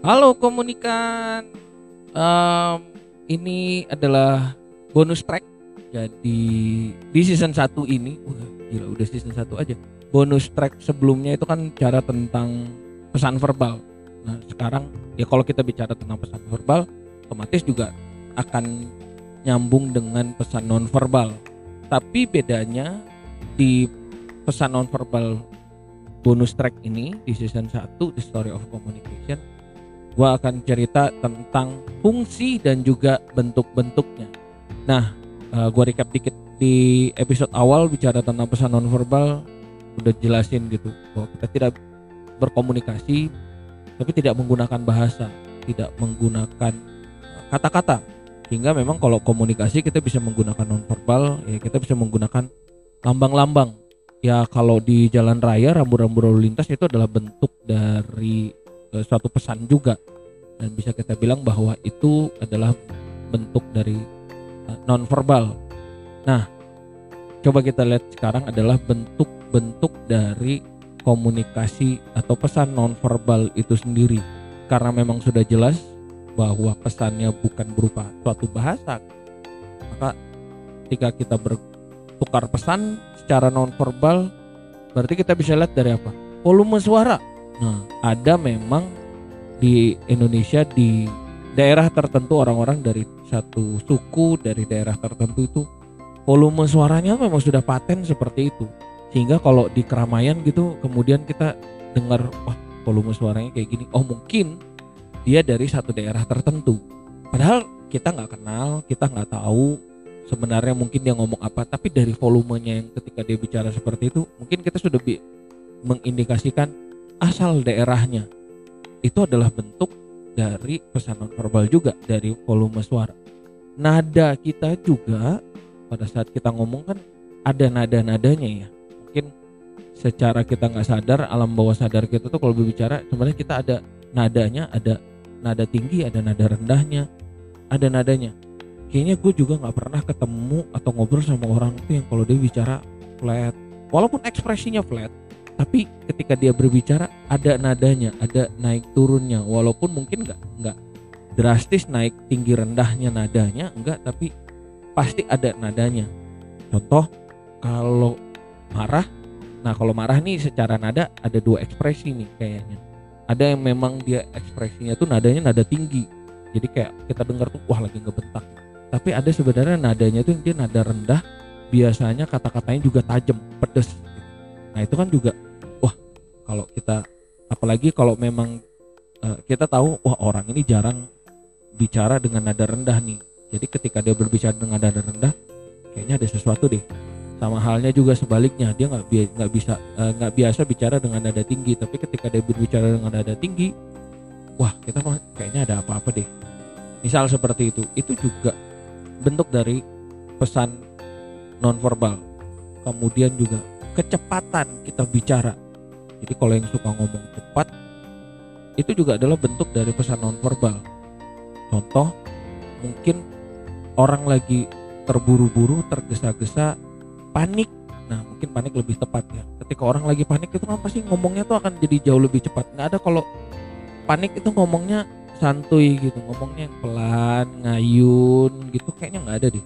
Halo komunikan. Em, ini adalah bonus track. Jadi di season 1 ini, wah gila udah season 1 aja. Bonus track sebelumnya itu kan cara tentang pesan verbal. Nah, sekarang ya kalau kita bicara tentang pesan verbal, otomatis juga akan nyambung dengan pesan nonverbal. Tapi bedanya di pesan nonverbal bonus track ini di season 1 The Story of Communication gua akan cerita tentang fungsi dan juga bentuk-bentuknya. Nah, uh, gua recap dikit di episode awal bicara tentang pesan nonverbal udah jelasin gitu bahwa kita tidak berkomunikasi tapi tidak menggunakan bahasa, tidak menggunakan uh, kata-kata. Hingga memang kalau komunikasi kita bisa menggunakan nonverbal, ya kita bisa menggunakan lambang-lambang. Ya kalau di jalan raya rambu-rambu lalu lintas itu adalah bentuk dari uh, suatu pesan juga dan bisa kita bilang bahwa itu adalah bentuk dari uh, nonverbal. Nah, coba kita lihat sekarang adalah bentuk-bentuk dari komunikasi atau pesan nonverbal itu sendiri. Karena memang sudah jelas bahwa pesannya bukan berupa suatu bahasa, maka ketika kita bertukar pesan secara nonverbal, berarti kita bisa lihat dari apa? Volume suara. Nah, ada memang di Indonesia di daerah tertentu orang-orang dari satu suku dari daerah tertentu itu volume suaranya memang sudah paten seperti itu. Sehingga kalau di keramaian gitu kemudian kita dengar wah volume suaranya kayak gini. Oh mungkin dia dari satu daerah tertentu. Padahal kita nggak kenal kita nggak tahu sebenarnya mungkin dia ngomong apa. Tapi dari volumenya yang ketika dia bicara seperti itu mungkin kita sudah mengindikasikan asal daerahnya itu adalah bentuk dari pesan nonverbal juga dari volume suara. Nada kita juga pada saat kita ngomong kan ada nada-nadanya ya. Mungkin secara kita nggak sadar alam bawah sadar kita tuh kalau berbicara sebenarnya kita ada nadanya, ada nada tinggi, ada nada rendahnya, ada nadanya. Kayaknya gue juga nggak pernah ketemu atau ngobrol sama orang tuh yang kalau dia bicara flat, walaupun ekspresinya flat, tapi ketika dia berbicara ada nadanya ada naik turunnya. Walaupun mungkin nggak nggak drastis naik tinggi rendahnya nadanya enggak tapi pasti ada nadanya. Contoh kalau marah nah kalau marah nih secara nada ada dua ekspresi nih kayaknya. Ada yang memang dia ekspresinya tuh nadanya nada tinggi. Jadi kayak kita dengar tuh wah lagi ngebentak. Tapi ada sebenarnya nadanya tuh dia nada rendah biasanya kata-katanya juga tajam pedes. Nah itu kan juga kalau kita apalagi kalau memang uh, kita tahu wah orang ini jarang bicara dengan nada rendah nih. Jadi ketika dia berbicara dengan nada rendah kayaknya ada sesuatu deh. Sama halnya juga sebaliknya dia nggak bi bisa eh, nggak uh, biasa bicara dengan nada tinggi. Tapi ketika dia berbicara dengan nada tinggi wah kita mah kayaknya ada apa-apa deh. Misal seperti itu. Itu juga bentuk dari pesan nonverbal. Kemudian juga kecepatan kita bicara jadi kalau yang suka ngomong cepat itu juga adalah bentuk dari pesan nonverbal. Contoh mungkin orang lagi terburu-buru, tergesa-gesa, panik. Nah, mungkin panik lebih tepat ya. Ketika orang lagi panik itu kan pasti ngomongnya tuh akan jadi jauh lebih cepat. Nggak ada kalau panik itu ngomongnya santuy gitu, ngomongnya yang pelan, ngayun gitu kayaknya nggak ada deh.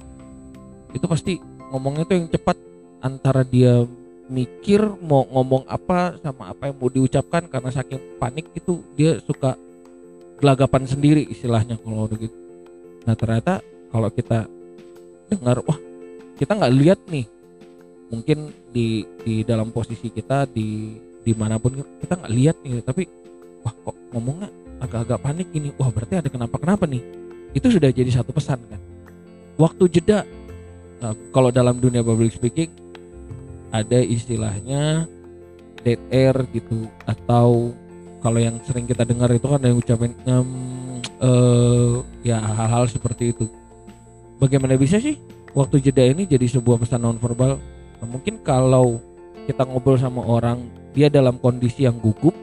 Itu pasti ngomongnya tuh yang cepat antara dia mikir mau ngomong apa sama apa yang mau diucapkan karena saking panik itu dia suka gelagapan sendiri istilahnya kalau udah gitu. Nah ternyata kalau kita dengar wah kita nggak lihat nih mungkin di di dalam posisi kita di di mana pun kita nggak lihat nih tapi wah kok ngomongnya agak-agak panik ini wah berarti ada kenapa kenapa nih itu sudah jadi satu pesan kan waktu jeda nah, kalau dalam dunia public speaking ada istilahnya dead air gitu atau kalau yang sering kita dengar itu kan ada yang ucapin um, uh, ya hal-hal seperti itu. Bagaimana bisa sih waktu jeda ini jadi sebuah pesan nonverbal nah, mungkin kalau kita ngobrol sama orang dia dalam kondisi yang gugup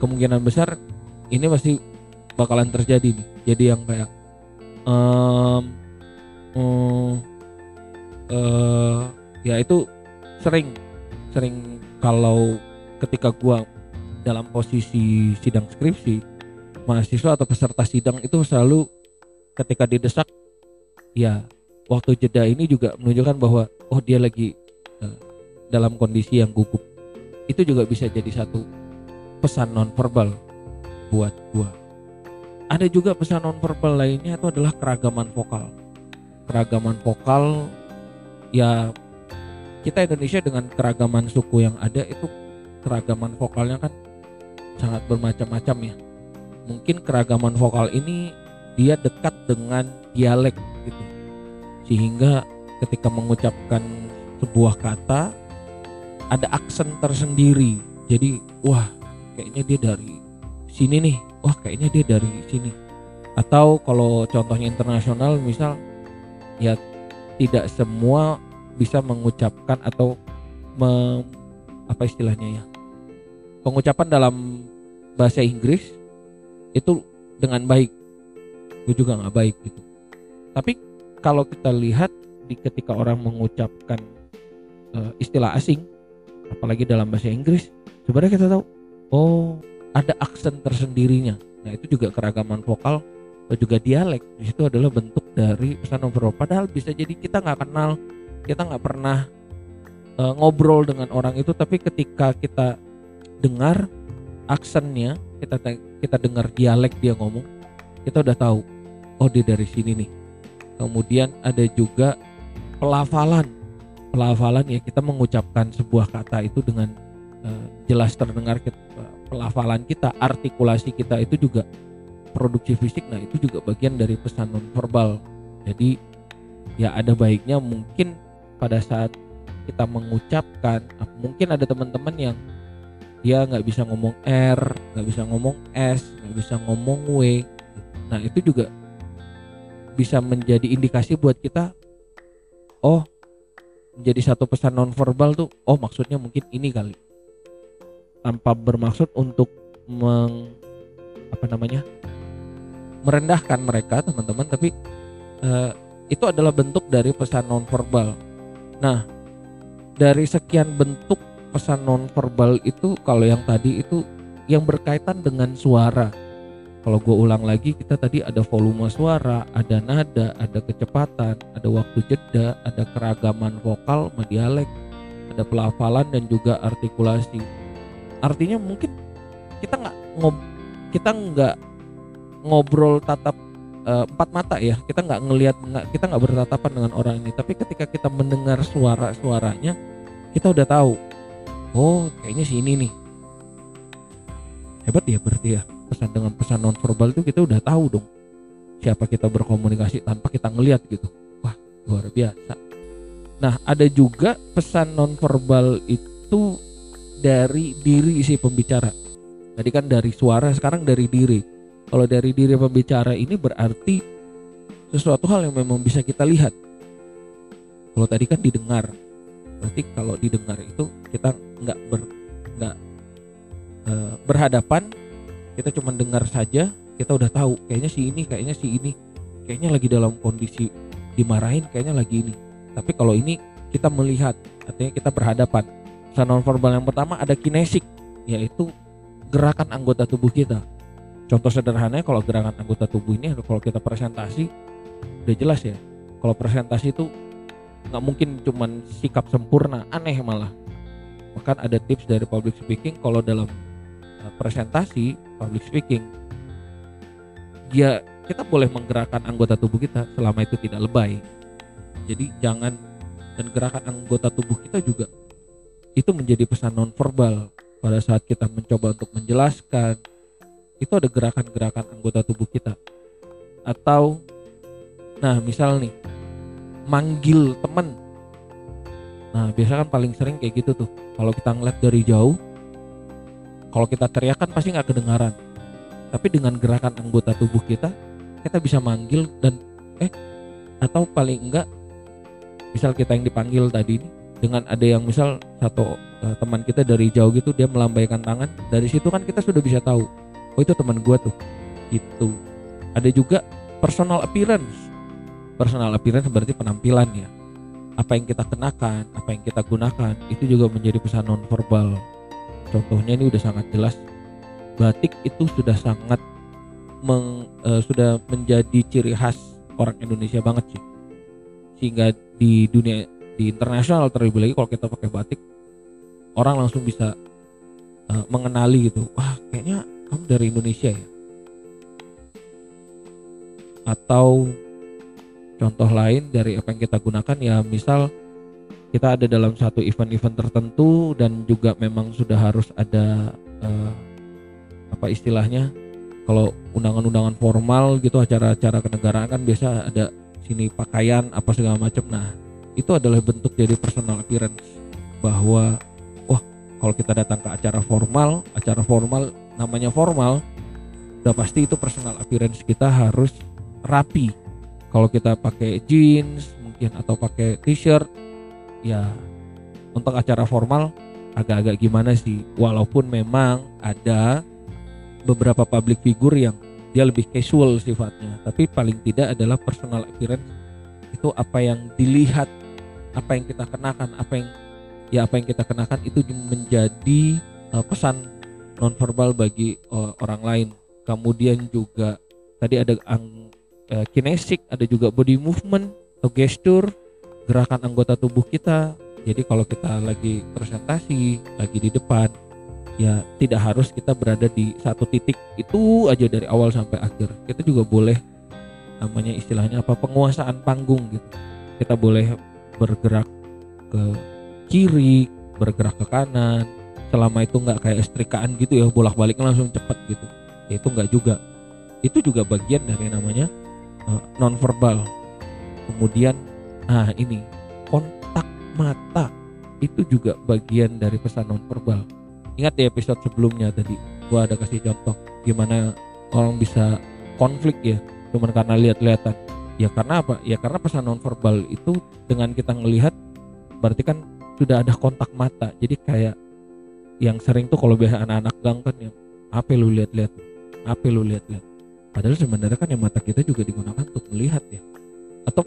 kemungkinan besar ini pasti bakalan terjadi nih jadi yang kayak um, um, uh, ya itu sering sering kalau ketika gua dalam posisi sidang skripsi mahasiswa atau peserta sidang itu selalu ketika didesak ya waktu jeda ini juga menunjukkan bahwa oh dia lagi uh, dalam kondisi yang gugup. Itu juga bisa jadi satu pesan nonverbal buat gua. Ada juga pesan nonverbal lainnya itu adalah keragaman vokal. Keragaman vokal ya kita Indonesia dengan keragaman suku yang ada itu keragaman vokalnya kan sangat bermacam-macam ya. Mungkin keragaman vokal ini dia dekat dengan dialek gitu. Sehingga ketika mengucapkan sebuah kata ada aksen tersendiri. Jadi wah kayaknya dia dari sini nih. Wah kayaknya dia dari sini. Atau kalau contohnya internasional misal ya tidak semua bisa mengucapkan atau me, apa istilahnya ya? Pengucapan dalam bahasa Inggris itu dengan baik. Itu juga nggak baik gitu. Tapi kalau kita lihat di ketika orang mengucapkan uh, istilah asing apalagi dalam bahasa Inggris sebenarnya kita tahu oh ada aksen tersendirinya. Nah itu juga keragaman vokal atau juga dialek. Di situ adalah bentuk dari pesan nonverbal padahal bisa jadi kita nggak kenal kita nggak pernah uh, ngobrol dengan orang itu tapi ketika kita dengar aksennya kita kita dengar dialek dia ngomong kita udah tahu oh dia dari sini nih. Kemudian ada juga pelafalan. Pelafalan ya kita mengucapkan sebuah kata itu dengan uh, jelas terdengar kita, pelafalan kita artikulasi kita itu juga produksi fisik. Nah itu juga bagian dari pesan nonverbal. Jadi ya ada baiknya mungkin pada saat kita mengucapkan mungkin ada teman-teman yang dia nggak bisa ngomong R nggak bisa ngomong S nggak bisa ngomong W. Nah itu juga bisa menjadi indikasi buat kita oh menjadi satu pesan nonverbal tuh oh maksudnya mungkin ini kali. Tanpa bermaksud untuk meng apa namanya merendahkan mereka teman-teman tapi uh, itu adalah bentuk dari pesan nonverbal nah dari sekian bentuk pesan nonverbal itu kalau yang tadi itu yang berkaitan dengan suara. Kalau gue ulang lagi, kita tadi ada volume suara, ada nada, ada kecepatan, ada waktu jeda, ada keragaman vokal, dialek, ada pelafalan dan juga artikulasi. Artinya mungkin kita nggak ngob kita nggak ngobrol tatap uh, empat mata ya. Kita nggak ngelihat nggak kita nggak bertatapan dengan orang ini. Tapi ketika kita mendengar suara suaranya kita udah tahu oh kayaknya si ini nih. Hebat ya berarti ya. Pesan dengan pesan nonverbal itu kita udah tahu dong. Siapa kita berkomunikasi tanpa kita ngelihat gitu. Wah luar biasa. Nah ada juga pesan nonverbal itu dari diri si pembicara. Tadi kan dari suara sekarang dari diri kalau dari diri pembicara ini berarti sesuatu hal yang memang bisa kita lihat. Kalau tadi kan didengar. Berarti kalau didengar itu kita nggak ber nggak e, berhadapan. Kita cuma dengar saja kita udah tahu kayaknya si ini kayaknya si ini. Kayaknya lagi dalam kondisi dimarahin kayaknya lagi ini. Tapi kalau ini kita melihat artinya kita berhadapan. Pesan nonverbal yang pertama ada kinesik yaitu gerakan anggota tubuh kita contoh sederhananya kalau gerakan anggota tubuh ini kalau kita presentasi udah jelas ya. Kalau presentasi itu nggak mungkin cuman sikap sempurna aneh malah. Bahkan ada tips dari public speaking kalau dalam uh, presentasi public speaking ya kita boleh menggerakkan anggota tubuh kita selama itu tidak lebay. Jadi jangan dan gerakan anggota tubuh kita juga itu menjadi pesan nonverbal pada saat kita mencoba untuk menjelaskan itu ada gerakan-gerakan anggota tubuh kita. Atau nah misal nih manggil temen nah biasa kan paling sering kayak gitu tuh. Kalau kita ngeliat dari jauh kalau kita teriak kan pasti nggak kedengaran. Tapi dengan gerakan anggota tubuh kita kita bisa manggil dan eh atau paling enggak misal kita yang dipanggil tadi dengan ada yang misal satu uh, teman kita dari jauh gitu dia melambaikan tangan dari situ kan kita sudah bisa tahu oh itu teman gua tuh. Itu. Ada juga personal appearance. Personal appearance berarti penampilan ya. Apa yang kita kenakan apa yang kita gunakan itu juga menjadi pesan nonverbal. Contohnya ini udah sangat jelas. Batik itu sudah sangat meng, uh, sudah menjadi ciri khas orang Indonesia banget sih. Sehingga di dunia di internasional terlebih lagi kalau kita pakai batik orang langsung bisa uh, mengenali gitu. Wah kayaknya kamu dari Indonesia ya? Atau contoh lain dari apa yang kita gunakan ya misal kita ada dalam satu event-event tertentu dan juga memang sudah harus ada uh, apa istilahnya kalau undangan-undangan formal gitu acara-acara kenegaraan kan biasa ada sini pakaian apa segala macam. Nah itu adalah bentuk dari personal appearance bahwa wah kalau kita datang ke acara formal acara formal namanya formal udah pasti itu personal appearance kita harus rapi. Kalau kita pakai jeans mungkin atau pakai t-shirt ya untuk acara formal agak-agak gimana sih? Walaupun memang ada beberapa public figure yang dia lebih casual sifatnya tapi paling tidak adalah personal appearance itu apa yang dilihat apa yang kita kenakan apa yang ya apa yang kita kenakan itu menjadi uh, pesan nonverbal bagi uh, orang lain kemudian juga tadi ada ang, uh, kinesik ada juga body movement atau gesture gerakan anggota tubuh kita. Jadi kalau kita lagi presentasi, lagi di depan, ya tidak harus kita berada di satu titik itu aja dari awal sampai akhir. Kita juga boleh namanya istilahnya apa penguasaan panggung gitu. Kita boleh bergerak ke kiri, bergerak ke kanan. Selama itu nggak kayak setrikaan gitu ya, bolak-balik langsung cepat gitu. Ya itu nggak juga. Itu juga bagian dari namanya uh, eh, non verbal. Kemudian Nah ini kontak mata itu juga bagian dari pesan nonverbal. Ingat ya episode sebelumnya tadi gua ada kasih contoh gimana orang bisa konflik ya cuman karena lihat-lihatan. Ya karena apa? Ya karena pesan nonverbal itu dengan kita ngelihat berarti kan sudah ada kontak mata. Jadi kayak yang sering tuh kalau biasa anak-anak gang kan yang apa lu lihat-lihat, apa lu lihat-lihat. Padahal sebenarnya kan yang mata kita juga digunakan untuk melihat ya. Atau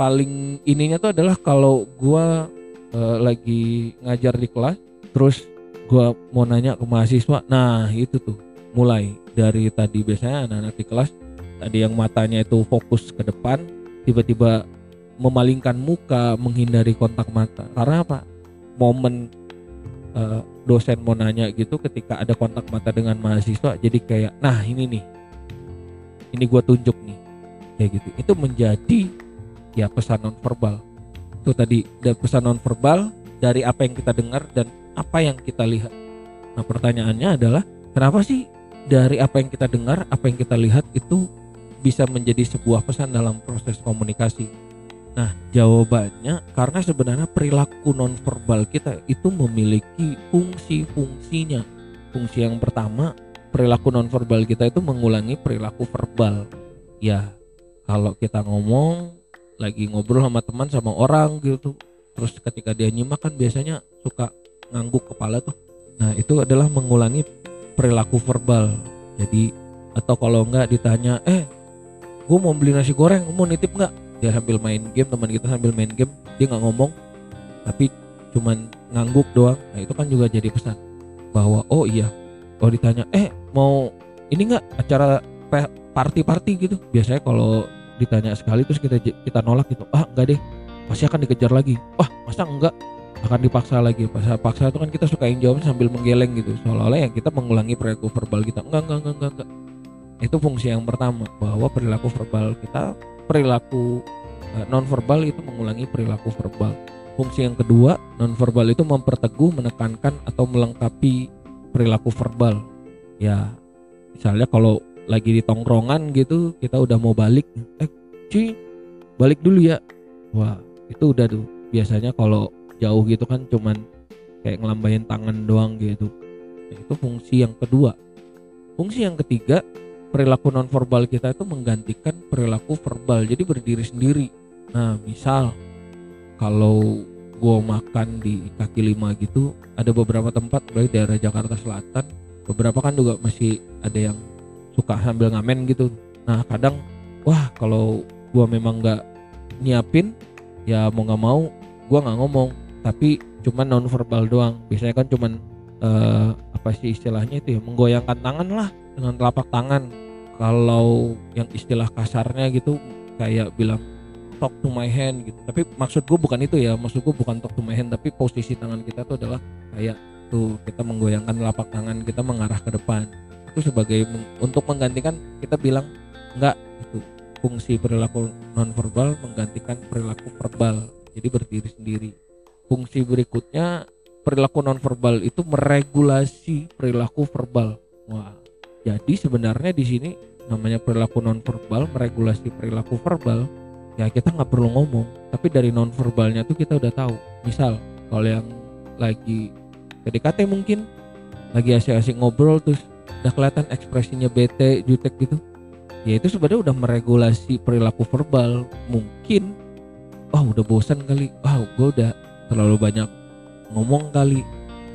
paling ininya tuh adalah kalau gua uh, lagi ngajar di kelas terus gua mau nanya ke mahasiswa nah itu tuh mulai dari tadi biasanya anak-anak di kelas tadi yang matanya itu fokus ke depan tiba-tiba memalingkan muka menghindari kontak mata karena apa momen uh, dosen mau nanya gitu ketika ada kontak mata dengan mahasiswa jadi kayak nah ini nih. Ini gua tunjuk nih. Kayak gitu. Itu menjadi ya pesan nonverbal. Itu tadi dan pesan nonverbal dari apa yang kita dengar dan apa yang kita lihat. Nah pertanyaannya adalah kenapa sih dari apa yang kita dengar apa yang kita lihat itu bisa menjadi sebuah pesan dalam proses komunikasi Nah, jawabannya karena sebenarnya perilaku nonverbal kita itu memiliki fungsi-fungsinya. Fungsi yang pertama, perilaku nonverbal kita itu mengulangi perilaku verbal. Ya, kalau kita ngomong lagi ngobrol sama teman sama orang gitu terus ketika dia nyimak kan biasanya suka ngangguk kepala tuh nah itu adalah mengulangi perilaku verbal jadi atau kalau enggak ditanya eh gue mau beli nasi goreng mau nitip nggak dia sambil main game teman kita sambil main game dia nggak ngomong tapi cuman ngangguk doang. Nah itu kan juga jadi pesan bahwa oh iya kalau ditanya eh mau ini nggak acara party party gitu? Biasanya kalau ditanya sekali terus kita kita nolak gitu ah enggak deh pasti akan dikejar lagi. Wah masa enggak akan dipaksa lagi. Pas paksa itu kan kita suka yang jawab sambil menggeleng gitu. Seolah-olah yang kita mengulangi perilaku verbal kita. Enggak enggak enggak enggak, enggak. itu fungsi yang pertama bahwa perilaku verbal kita perilaku eh, non verbal itu mengulangi perilaku verbal. Fungsi yang kedua non verbal itu memperteguh menekankan atau melengkapi perilaku verbal. Ya misalnya kalau lagi di tongkrongan gitu kita udah mau balik eh cuy balik dulu ya. Wah itu udah tuh. Biasanya kalau jauh gitu kan cuman kayak ngelambain tangan doang gitu. Nah, itu fungsi yang kedua. Fungsi yang ketiga perilaku nonverbal kita itu menggantikan perilaku verbal. Jadi berdiri sendiri. Nah misal kalau gua makan di kaki lima gitu ada beberapa tempat baik daerah Jakarta Selatan beberapa kan juga masih ada yang suka sambil ngamen gitu. Nah kadang wah kalau gua memang nggak nyiapin ya mau nggak mau gua nggak ngomong. Tapi cuman non verbal doang. Biasanya kan cuman uh, apa sih istilahnya itu ya menggoyangkan tangan lah dengan telapak tangan. Kalau yang istilah kasarnya gitu kayak bilang talk to my hand gitu. Tapi maksud gue bukan itu ya maksud gue bukan talk to my hand tapi posisi tangan kita tuh adalah kayak tuh kita menggoyangkan telapak tangan kita mengarah ke depan. Itu sebagai untuk menggantikan kita bilang enggak itu fungsi perilaku nonverbal menggantikan perilaku verbal jadi berdiri sendiri. Fungsi berikutnya perilaku nonverbal itu meregulasi perilaku verbal. Wah jadi sebenarnya di sini namanya perilaku nonverbal meregulasi perilaku verbal ya kita nggak perlu ngomong. Tapi dari nonverbalnya tuh kita udah tahu. Misal kalau yang lagi PDKT mungkin lagi asik-asik ngobrol terus udah kelihatan ekspresinya bete jutek gitu. Ya itu sebenarnya udah meregulasi perilaku verbal. Mungkin wah udah bosan kali. Wah gue udah terlalu banyak ngomong kali.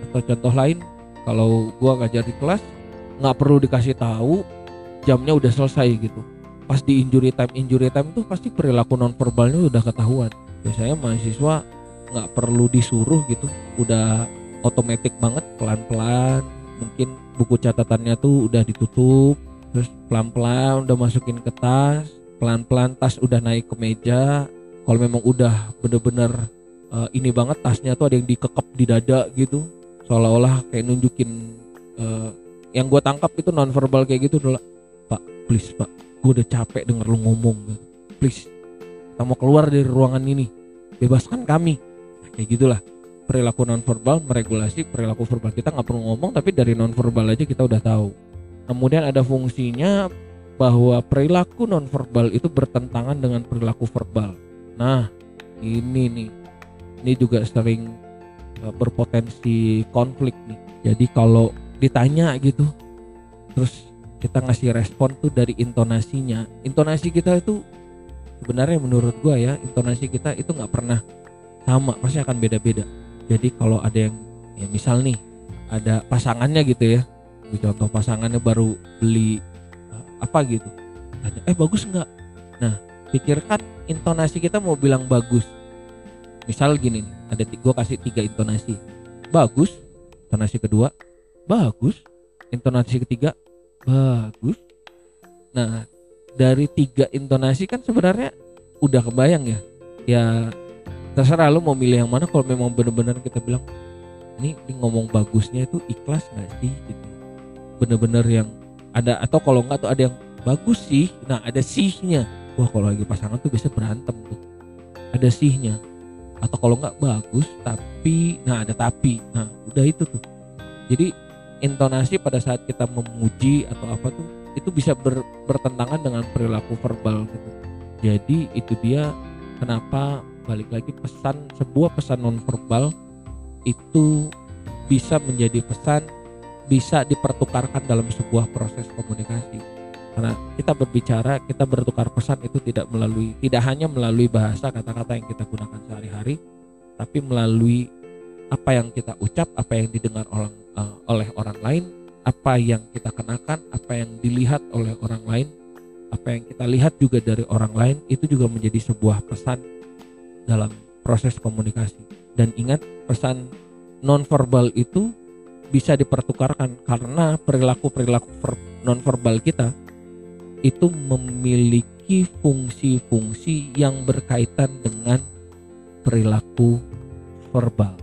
Atau contoh lain kalau gue ngajar di kelas nggak perlu dikasih tahu jamnya udah selesai gitu. Pas di injury time injury time tuh pasti perilaku nonverbalnya udah ketahuan. Biasanya mahasiswa nggak perlu disuruh gitu. Udah otomatis banget pelan-pelan. Mungkin buku catatannya tuh udah ditutup terus pelan-pelan udah masukin ke tas. Pelan-pelan tas udah naik ke meja. Kalau memang udah bener-bener uh, ini banget tasnya tuh ada yang dikekep di dada gitu. Seolah-olah kayak nunjukin uh, yang gue tangkap itu nonverbal kayak gitu adalah pak please pak. Gue udah capek denger lu ngomong please kita mau keluar dari ruangan ini. Bebaskan kami. Nah, kayak gitulah. Perilaku nonverbal meregulasi perilaku verbal kita. Nggak perlu ngomong tapi dari nonverbal aja kita udah tahu. Kemudian ada fungsinya bahwa perilaku nonverbal itu bertentangan dengan perilaku verbal. Nah ini nih. Ini juga sering e, berpotensi konflik nih. Jadi kalau ditanya gitu. Terus kita ngasih respon tuh dari intonasinya. Intonasi kita itu sebenarnya menurut gua ya intonasi kita itu nggak pernah sama pasti akan beda-beda. Jadi kalau ada yang ya misal nih ada pasangannya gitu ya. Contoh pasangannya baru beli eh, apa gitu. Eh bagus nggak? Nah pikirkan intonasi kita mau bilang bagus. Misal gini ada gue kasih tiga intonasi. Bagus intonasi kedua bagus. Intonasi ketiga bagus. Nah dari tiga intonasi kan sebenarnya udah kebayang ya. Ya terserah lu mau milih yang mana kalau memang bener-bener kita bilang ini, ini ngomong bagusnya itu ikhlas gak sih? Gitu. Bener-bener yang ada atau kalau enggak tuh ada yang bagus sih. Nah ada sihnya. Wah kalau lagi pasangan tuh biasa berantem tuh. Ada sihnya. Atau kalau enggak bagus tapi nah ada tapi. Nah udah itu tuh. Jadi intonasi pada saat kita memuji atau apa tuh itu bisa ber, bertentangan dengan perilaku verbal gitu. Jadi itu dia kenapa balik lagi pesan sebuah pesan nonverbal itu bisa menjadi pesan bisa dipertukarkan dalam sebuah proses komunikasi. Karena kita berbicara, kita bertukar pesan itu tidak melalui tidak hanya melalui bahasa kata-kata yang kita gunakan sehari-hari, tapi melalui apa yang kita ucap, apa yang didengar orang uh, oleh orang lain, apa yang kita kenakan, apa yang dilihat oleh orang lain, apa yang kita lihat juga dari orang lain itu juga menjadi sebuah pesan dalam proses komunikasi. Dan ingat pesan nonverbal itu bisa dipertukarkan karena perilaku-perilaku nonverbal kita itu memiliki fungsi-fungsi yang berkaitan dengan perilaku verbal.